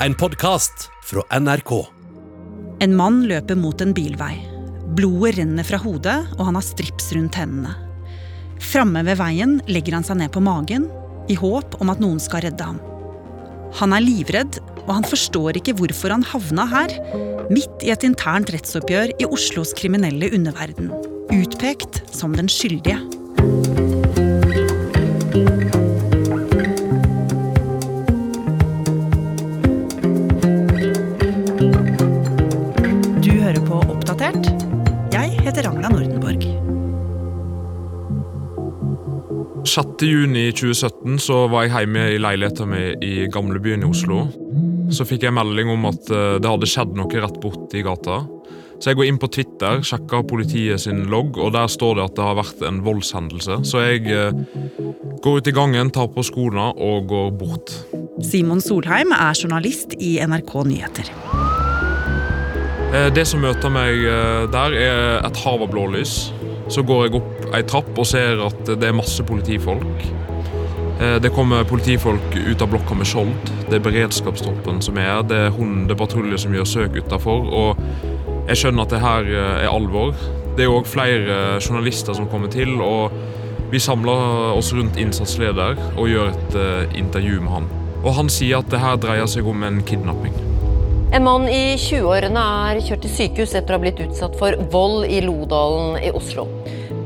En podkast fra NRK. En mann løper mot en bilvei. Blodet renner fra hodet, og han har strips rundt hendene. Framme ved veien legger han seg ned på magen, i håp om at noen skal redde ham. Han er livredd, og han forstår ikke hvorfor han havna her, midt i et internt rettsoppgjør i Oslos kriminelle underverden. Utpekt som den skyldige. 6.6.2017 så var jeg hjemme i leiligheten min i gamlebyen i Oslo. Så fikk jeg melding om at eh, det hadde skjedd noe rett borti gata. Så jeg går inn på Twitter, sjekker politiet sin logg, og der står det at det har vært en voldshendelse. Så jeg eh, går ut i gangen, tar på skoene og går bort. Simon Solheim er journalist i NRK Nyheter. Eh, Det som møter meg der, er et hav av blålys. Så går jeg opp ei trapp og ser at det er masse politifolk. Eh, Det kommer politifolk ut av blokka med skjold. Det er beredskapstroppen som er her. Det er hundepatrulje som gjør søk utafor. Og jeg skjønner at det her eh, er alvor. Det er òg flere journalister som kommer til. og Vi samler oss rundt innsatsleder og gjør et eh, intervju med han. Og Han sier at det her dreier seg om en kidnapping. En mann i 20-årene er kjørt til sykehus etter å ha blitt utsatt for vold i Lodalen i Oslo.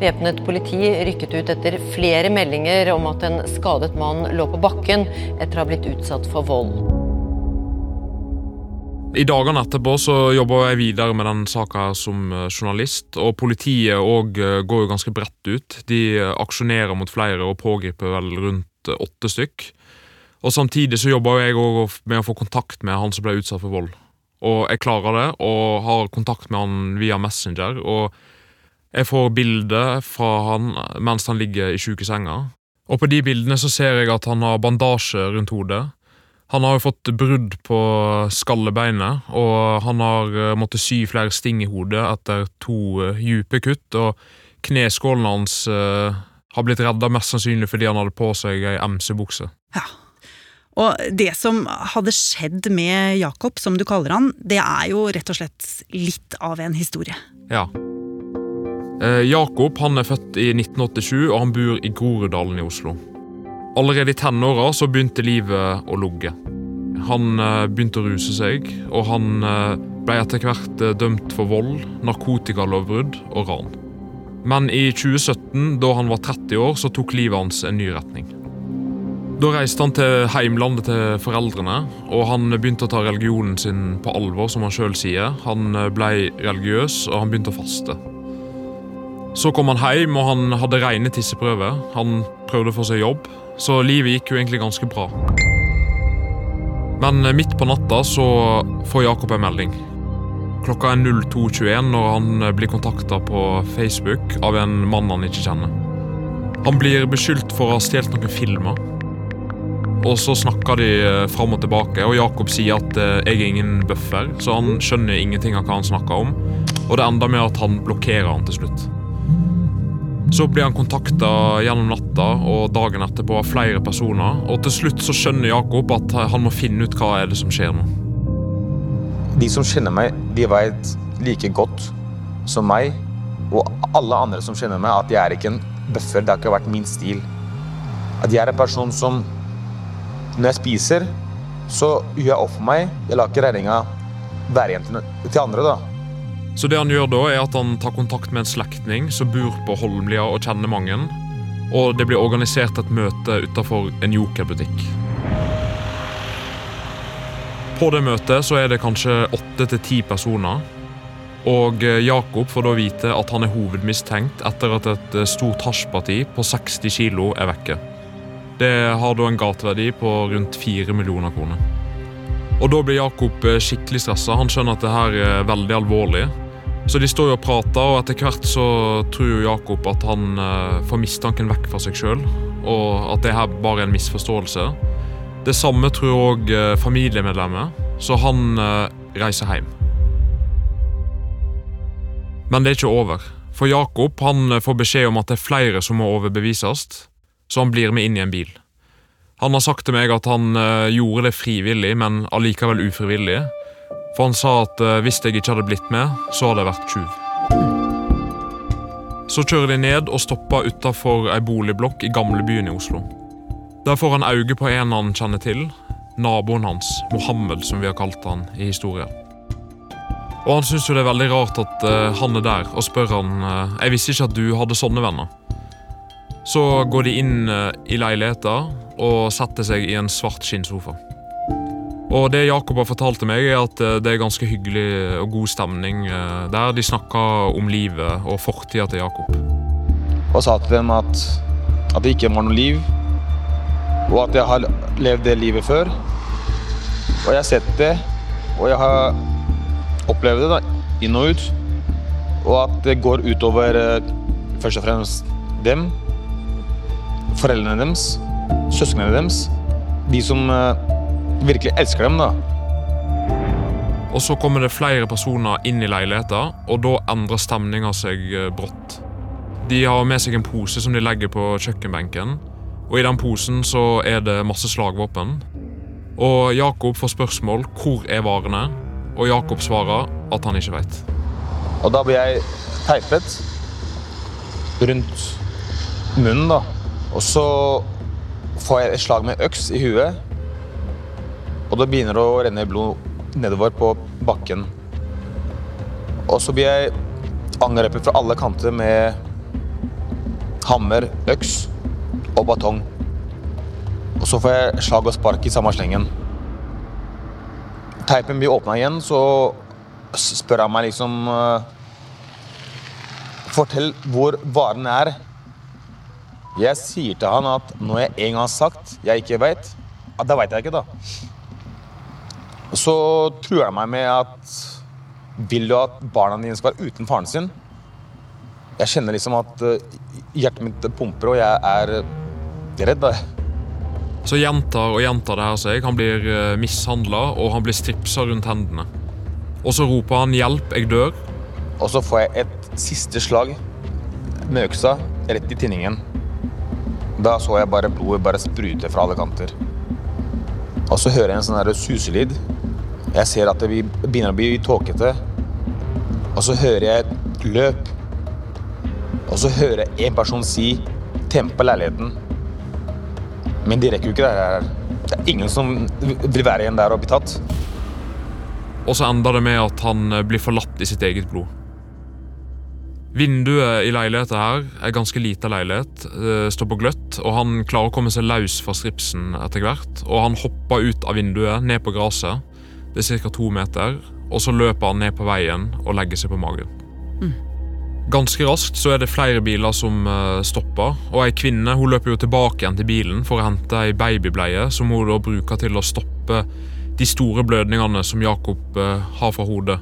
Væpnet politi rykket ut etter flere meldinger om at en skadet mann lå på bakken etter å ha blitt utsatt for vold. I dagene etterpå så jobber jeg videre med den saka som eh, journalist, og politiet òg går jo ganske bredt ut. De eh, aksjonerer mot flere og pågriper vel rundt eh, åtte stykk. Og Samtidig så jobber jeg òg med å få kontakt med han som ble utsatt for vold. Og jeg klarer det, og har kontakt med han via Messenger. Og jeg får bilder fra han mens han ligger i sjukesenga. Og på de bildene så ser jeg at han har bandasje rundt hodet. Han har jo fått brudd på skallebeinet, og han har eh, måttet sy flere sting i hodet etter to eh, dype kutt. Og kneskålen hans uh, har blitt redda mest sannsynlig fordi han hadde på seg ei MC-bukse. Ja. Og det som hadde skjedd med Jakob, som du kaller han, det er jo rett og slett litt av en historie. Ja. Eh, Jakob han er født i 1987, og han bor i Groruddalen i Oslo. Allerede i tenåra så begynte livet å lugge. Han eh, begynte å ruse seg, og han eh, ble etter hvert dømt for vold, narkotikalovbrudd og ran. Men i 2017, da han var 30 år, så tok livet hans en ny retning. Da reiste han til heimlandet til foreldrene, og han begynte å ta religionen sin på alvor, som han sjøl sier. Han ble religiøs, og han begynte å faste. Så kom han hjem, og han hadde rene tisseprøver. Han prøvde å få seg jobb, så livet gikk jo egentlig ganske bra. Men eh, midt på natta så får Jakob en melding. Klokka er 02.21 når han eh, blir kontakta på Facebook av en mann han ikke kjenner. Han blir beskyldt for å ha stjålet noen filmer. Og så snakker de eh, fram og tilbake, og Jakob sier at jeg er ingen buffer, så han skjønner ingenting av hva han snakker om. Og det ender med at han blokkerer han til slutt. Så blir han kontakta gjennom natta og dagen etterpå av flere personer, og til slutt så skjønner Jakob at han må finne ut hva er det som skjer nå. De som kjenner meg, de vet like godt som meg, og alle andre som kjenner meg, at jeg er ikke en bøffer. Det har ikke vært min stil. At jeg er en person som Når jeg spiser, så gjør jeg opp for meg. Jeg lar ikke regninga være igjen til andre, da. Så det han gjør da, er at han tar kontakt med en slektning som bor på Holmlia og kjenner mange. Og det blir organisert et møte utafor en Joker-butikk. På det møtet så er det kanskje åtte til ti personer. Og eh, Jakob får da vite at han er hovedmistenkt etter at et eh, stort hasjparti på 60 kilo er vekke. Det har da en gateverdi på rundt 4 millioner kroner. Og Da blir Jakob eh, skikkelig stressa. Han skjønner at det her er veldig alvorlig. Så de står jo og prater, og etter hvert så tror jo Jakob at han eh, får mistanken vekk fra seg sjøl, og at det her bare er en misforståelse. Det samme tror òg familiemedlemmet, så han eh, reiser hjem. Men det er ikke over. For Jakob han eh, får beskjed om at det er flere som må overbevises, så han blir med inn i en bil. Han har sagt til meg at han gjorde det frivillig, men allikevel ufrivillig. For han sa at uh, hvis jeg ikke hadde blitt med, så hadde jeg vært tjuv. Så kjører de ned og stopper utafor ei boligblokk i gamlebyen i Oslo. Der får han øye på en han kjenner til, naboen hans, Mohammed, som vi har kalt han i historien. Og han syns jo det er veldig rart at uh, han er der, og spør han uh, Jeg visste ikke at du hadde sånne venner. Så går de inn i leiligheta og setter seg i en svart skinnsofa. Og det Jakob har fortalt til meg, er at det er ganske hyggelig og god stemning der. De snakker om livet og fortida til Jakob. Og sa til dem at, at det ikke var noe liv, og at jeg har levd det livet før. Og jeg har sett det, og jeg har opplevd det da, inn og ut. Og at det går utover først og fremst dem foreldrene deres, søsknene deres. De som virkelig elsker dem, da. Og så kommer det flere personer inn i leiligheten, og da endrer stemninga seg uh, brått. De har med seg en pose som de legger på kjøkkenbenken, og i den posen så er det masse slagvåpen. Og Jakob får spørsmål hvor er varene, og Jakob svarer at han ikke veit. Og da blir jeg teipet rundt munnen, da. Og så får jeg et slag med øks i huet, og det begynner å renne blod nedover på bakken. Og så blir jeg angrepet fra alle kanter med hammer, øks og batong. Og så får jeg slag og spark i samme slengen. Teipen blir åpna igjen, så spør han meg liksom Fortell hvor varen er. Jeg sier til han at når jeg en gang har sagt jeg ikke veit, da veit jeg ikke, da. Så truer han meg med at vil du at barna dine skal være uten faren sin? Jeg kjenner liksom at hjertet mitt pumper, og jeg er redd. Så gjentar og gjentar det her seg. Han blir mishandla, og han blir stripsa rundt hendene. Og så roper han 'hjelp, jeg dør'. Og så får jeg et siste slag med øksa rett i tinningen. Da så jeg bare blodet bare sprute fra alle kanter. Og så hører jeg en sånn suselyd. Jeg ser at det begynner å bli tåkete. Og så hører jeg et løp. Og så hører jeg en person si 'tempe leiligheten'. Men de rekker jo ikke det her. Det er ingen som vil være igjen der og bli tatt. Og så ender det med at han blir forlatt i sitt eget blod. Vinduet i leiligheten her er ganske lita leilighet, står på gløtt, og han klarer å komme seg løs fra stripsen etter hvert. Og han hopper ut av vinduet, ned på gresset. Det er ca. to meter. Og så løper han ned på veien og legger seg på magen. Mm. Ganske raskt så er det flere biler som stopper, og ei kvinne hun løper jo tilbake igjen til bilen for å hente ei babybleie som hun da bruker til å stoppe de store blødningene som Jakob har fra hodet.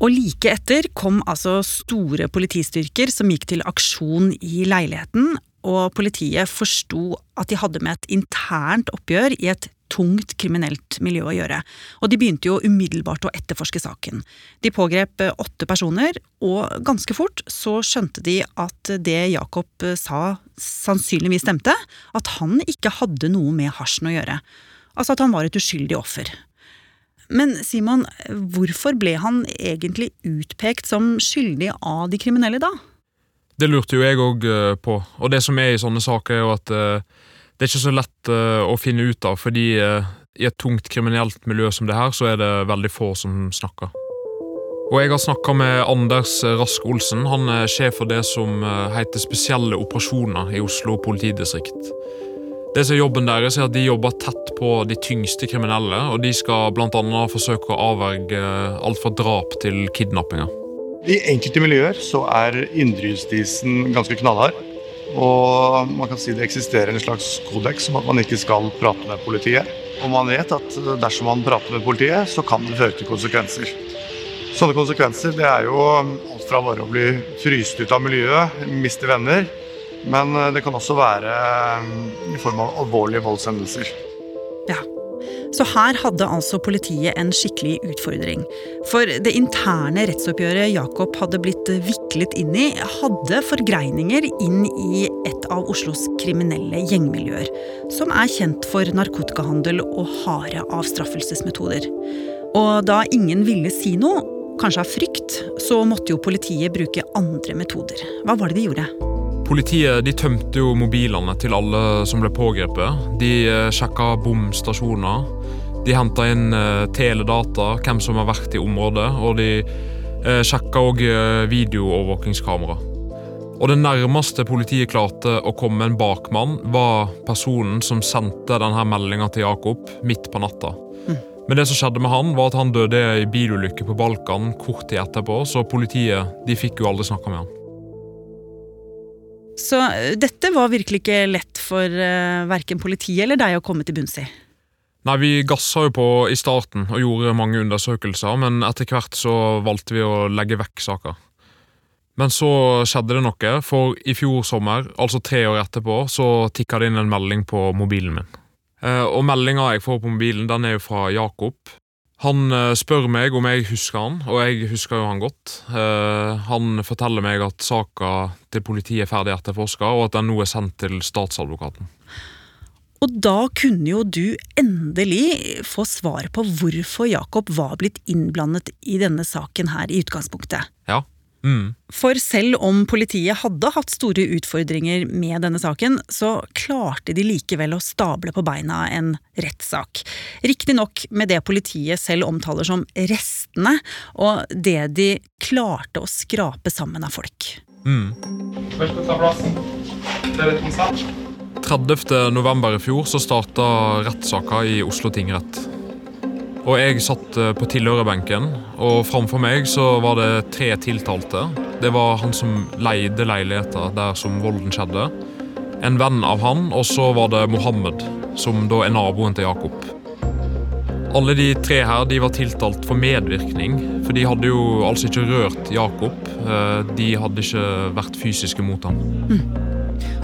Og like etter kom altså store politistyrker som gikk til aksjon i leiligheten, og politiet forsto at de hadde med et internt oppgjør i et tungt kriminelt miljø å gjøre, og de begynte jo umiddelbart å etterforske saken. De pågrep åtte personer, og ganske fort så skjønte de at det Jakob sa sannsynligvis stemte, at han ikke hadde noe med hasjen å gjøre. Altså at han var et uskyldig offer. Men Simon, hvorfor ble han egentlig utpekt som skyldig av de kriminelle da? Det lurte jo jeg òg på, og det som er i sånne saker, er jo at det er ikke så lett å finne ut av, fordi i et tungt kriminelt miljø som det her, så er det veldig få som snakker. Og jeg har snakka med Anders Rask Olsen. Han er sjef for det som heter Spesielle operasjoner i Oslo politidistrikt. Det som er Jobben deres er at De jobber tett på de tyngste kriminelle, og de skal bl.a. forsøke å avverge alt fra drap til kidnappinger. I enkelte miljøer så er indrejustisen ganske knallhard. Og man kan si det eksisterer en slags kodeks om at man ikke skal prate med politiet. Og man vet at dersom man prater med politiet, så kan det føre til konsekvenser. Sånne konsekvenser det er jo alt fra bare å bli fryst ut av miljøet, miste venner, men det kan også være i form av alvorlige voldshendelser. Så her hadde altså politiet en skikkelig utfordring. For det interne rettsoppgjøret Jakob hadde blitt viklet inn i, hadde forgreininger inn i et av Oslos kriminelle gjengmiljøer, som er kjent for narkotikahandel og harde avstraffelsesmetoder. Og da ingen ville si noe, kanskje av frykt, så måtte jo politiet bruke andre metoder. Hva var det de gjorde? Politiet de tømte jo mobilene til alle som ble pågrepet. De eh, sjekka bomstasjoner. De henta inn eh, teledata, hvem som har vært i området, og de eh, sjekka òg videoovervåkingskamera. Og Det nærmeste politiet klarte å komme en bakmann, var personen som sendte denne meldinga til Jakob midt på natta. Mm. Men det som skjedde med han, var at han døde i bilulykke på Balkan kort tid etterpå, så politiet de fikk jo aldri snakka med han. Så eh, dette var virkelig ikke lett for uh, verken politiet eller deg å komme til bunns i? Nei, Vi gassa jo på i starten og gjorde mange undersøkelser, men etter hvert så valgte vi å legge vekk saka. Men så skjedde det noe, for i fjor sommer, altså tre år etterpå, så tikka det inn en melding på mobilen min. Eh, og meldinga jeg får på mobilen, den er jo fra Jakob. Han eh, spør meg om jeg husker han, og jeg husker jo han godt. Eh, han forteller meg at saka til politiet er ferdig etterforska, og at den nå er sendt til statsadvokaten. Og da kunne jo du endelig få svar på hvorfor Jakob var blitt innblandet i denne saken her i utgangspunktet. Ja, Mm. For selv om politiet hadde hatt store utfordringer med denne saken, så klarte de likevel å stable på beina en rettssak. Riktignok med det politiet selv omtaler som restene, og det de klarte å skrape sammen av folk. Mm. 30. november i fjor så starta rettssaka i Oslo tingrett. Og jeg satt eh, på tilhørerbenken, og framfor meg så var det tre tiltalte. Det var han som leide leiligheta der som volden skjedde. En venn av han, og så var det Mohammed, som da er naboen til Jakob. Alle de tre her de var tiltalt for medvirkning, for de hadde jo altså ikke rørt Jakob. Eh, de hadde ikke vært fysiske mot ham. Mm.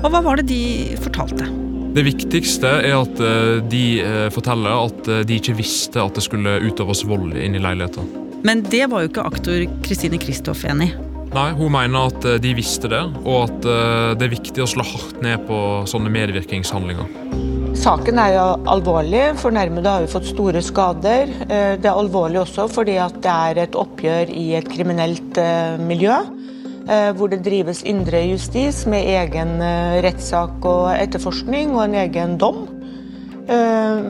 Og hva var det de fortalte? Det viktigste er at eh, de eh, forteller at eh, de ikke visste at det skulle utøves vold inne i leiligheten. Men det var jo ikke aktor Kristine Kristoff enig i. Nei, hun mener at de visste det, og at det er viktig å slå hardt ned på sånne medvirkningshandlinger. Saken er jo alvorlig. Fornærmede har jo fått store skader. Det er alvorlig også fordi det er et oppgjør i et kriminelt miljø. Eh, hvor det drives indre justis med egen eh, rettssak og etterforskning og en egen dom. Eh,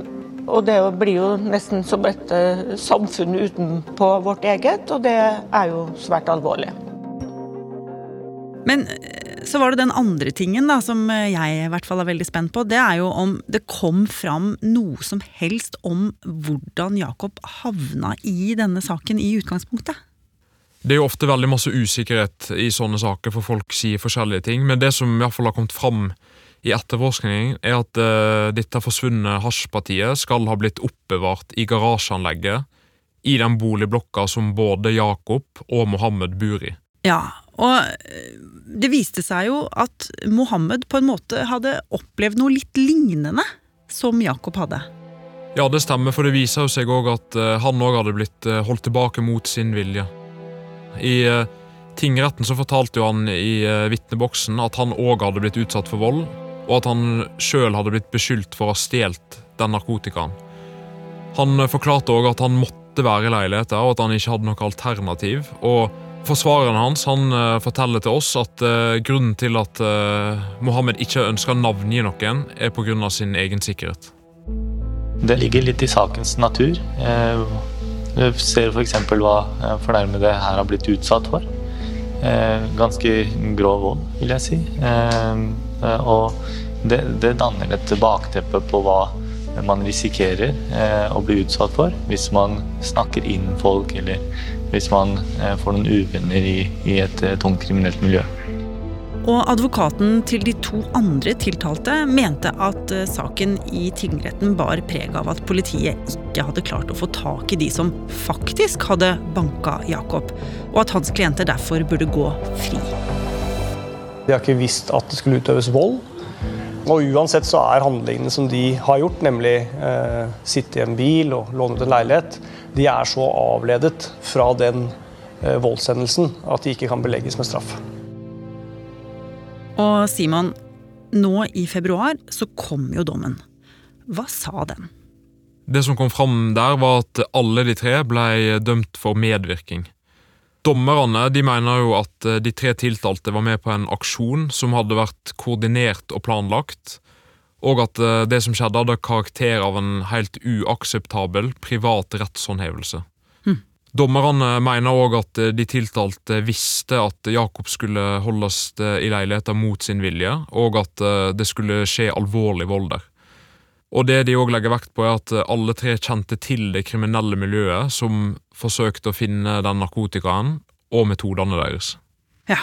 og det blir jo nesten som et samfunn utenpå vårt eget, og det er jo svært alvorlig. Men så var det den andre tingen da, som jeg i hvert fall er veldig spent på. Det er jo om det kom fram noe som helst om hvordan Jakob havna i denne saken i utgangspunktet. Det er jo ofte veldig masse usikkerhet i sånne saker, for folk sier forskjellige ting. Men det som i hvert fall har kommet fram i etterforskningen, er at uh, dette forsvunne hasjpartiet skal ha blitt oppbevart i garasjeanlegget i den boligblokka som både Jakob og Mohammed bor i. Ja, og eh, det viste seg jo at Mohammed på en måte hadde opplevd noe litt lignende som Jakob hadde. Ja, det stemmer, for det viser jo seg òg at uh, han òg hadde blitt holdt tilbake mot sin vilje. I uh, tingretten så fortalte jo han i uh, vitneboksen at han òg hadde blitt utsatt for vold, og at han sjøl hadde blitt beskyldt for å ha stjålet den narkotikaen. Han uh, forklarte òg at han måtte være i leiligheten, og at han ikke hadde noe alternativ. og Forsvareren hans han forteller til oss at grunnen til at Mohammed ikke ønsker å navngi noen, er pga. sin egen sikkerhet. Det ligger litt i sakens natur. Du ser f.eks. hva eh, fornærmede her har blitt utsatt for. Eh, ganske grov vold, vil jeg si. Eh, og det, det danner et bakteppe på hva man risikerer å bli utsatt for hvis man snakker inn folk, eller hvis man får noen uvenner i, i et tungt kriminelt miljø. Og advokaten til de to andre tiltalte mente at eh, saken i tingretten bar preg av at politiet ikke hadde klart å få tak i de som faktisk hadde banka Jakob, og at hans klienter derfor burde gå fri. De har ikke visst at det skulle utøves vold. Og uansett så er handlingene som de har gjort, nemlig eh, sitte i en bil og låne ut en leilighet, de er så avledet fra den eh, voldshendelsen at de ikke kan belegges med straff. Og Simon, nå i februar så kom jo dommen. Hva sa den? Det som kom fram der, var at alle de tre ble dømt for medvirking. Dommerne de mener jo at de tre tiltalte var med på en aksjon som hadde vært koordinert og planlagt, og at det som skjedde, hadde karakter av en helt uakseptabel privat rettshåndhevelse. Dommerne mener òg at de tiltalte visste at Jakob skulle holdes i leiligheten mot sin vilje, og at det skulle skje alvorlig vold der. Og det de òg legger vekt på, er at alle tre kjente til det kriminelle miljøet som forsøkte å finne den narkotikaen, og metodene deres. Ja,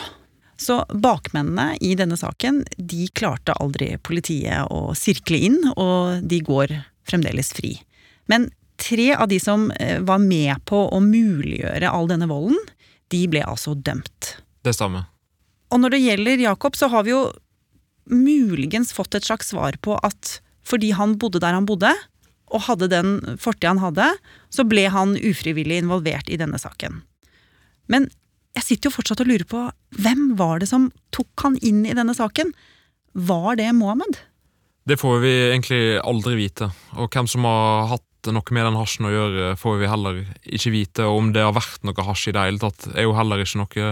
så bakmennene i denne saken, de klarte aldri politiet å sirkle inn, og de går fremdeles fri. Men tre av de som var med på å muliggjøre all denne volden, de ble altså dømt. Det stemmer. Og når det gjelder Jakob, så har vi jo muligens fått et slags svar på at fordi han bodde der han bodde, og hadde den fortida han hadde, så ble han ufrivillig involvert i denne saken. Men jeg sitter jo fortsatt og lurer på hvem var det som tok han inn i denne saken? Var det Mohammed? Det får vi egentlig aldri vite. Og hvem som har hatt noe med den hasjen å gjøre, får vi heller ikke vite. Og om det har vært noe hasj i det hele tatt, er jo heller ikke noe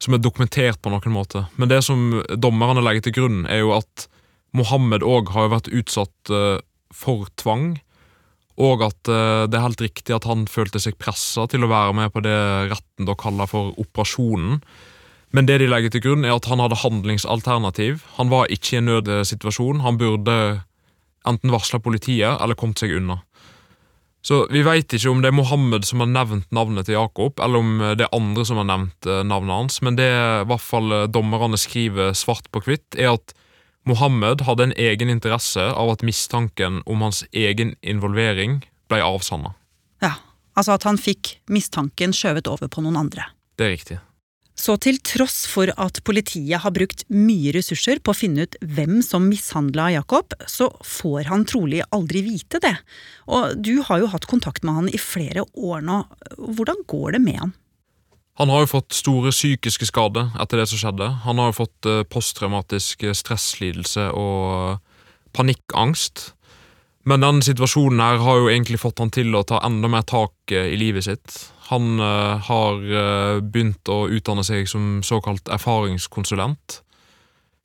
som er dokumentert på noen måte. Men det som dommerne legger til grunn, er jo at Mohammed òg har vært utsatt for tvang, og at det er helt riktig at han følte seg pressa til å være med på det retten da kaller for operasjonen. Men det de legger til grunn, er at han hadde handlingsalternativ. Han var ikke i en nødsituasjon. Han burde enten varsla politiet eller kommet seg unna. Så vi veit ikke om det er Mohammed som har nevnt navnet til Jakob, eller om det er andre som har nevnt navnet hans, men det i hvert fall dommerne skriver svart på hvitt, er at Mohammed hadde en egen interesse av at mistanken om hans egen involvering ble avsanna. Ja, altså at han fikk mistanken skjøvet over på noen andre. Det er riktig. Så til tross for at politiet har brukt mye ressurser på å finne ut hvem som mishandla Jakob, så får han trolig aldri vite det. Og du har jo hatt kontakt med han i flere år nå. Hvordan går det med han? Han har jo fått store psykiske skader etter det som skjedde. Han har jo fått posttraumatisk stresslidelse og panikkangst. Men denne situasjonen her har jo egentlig fått han til å ta enda mer tak i livet sitt. Han uh, har uh, begynt å utdanne seg som såkalt erfaringskonsulent.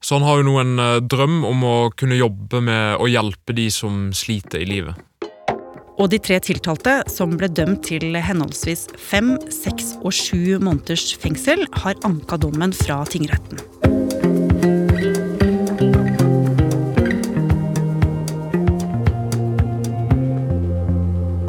Så han har jo nå en uh, drøm om å kunne jobbe med å hjelpe de som sliter i livet. Og de tre tiltalte, som ble dømt til henholdsvis fem, seks og sju måneders fengsel, har anka dommen fra tingretten.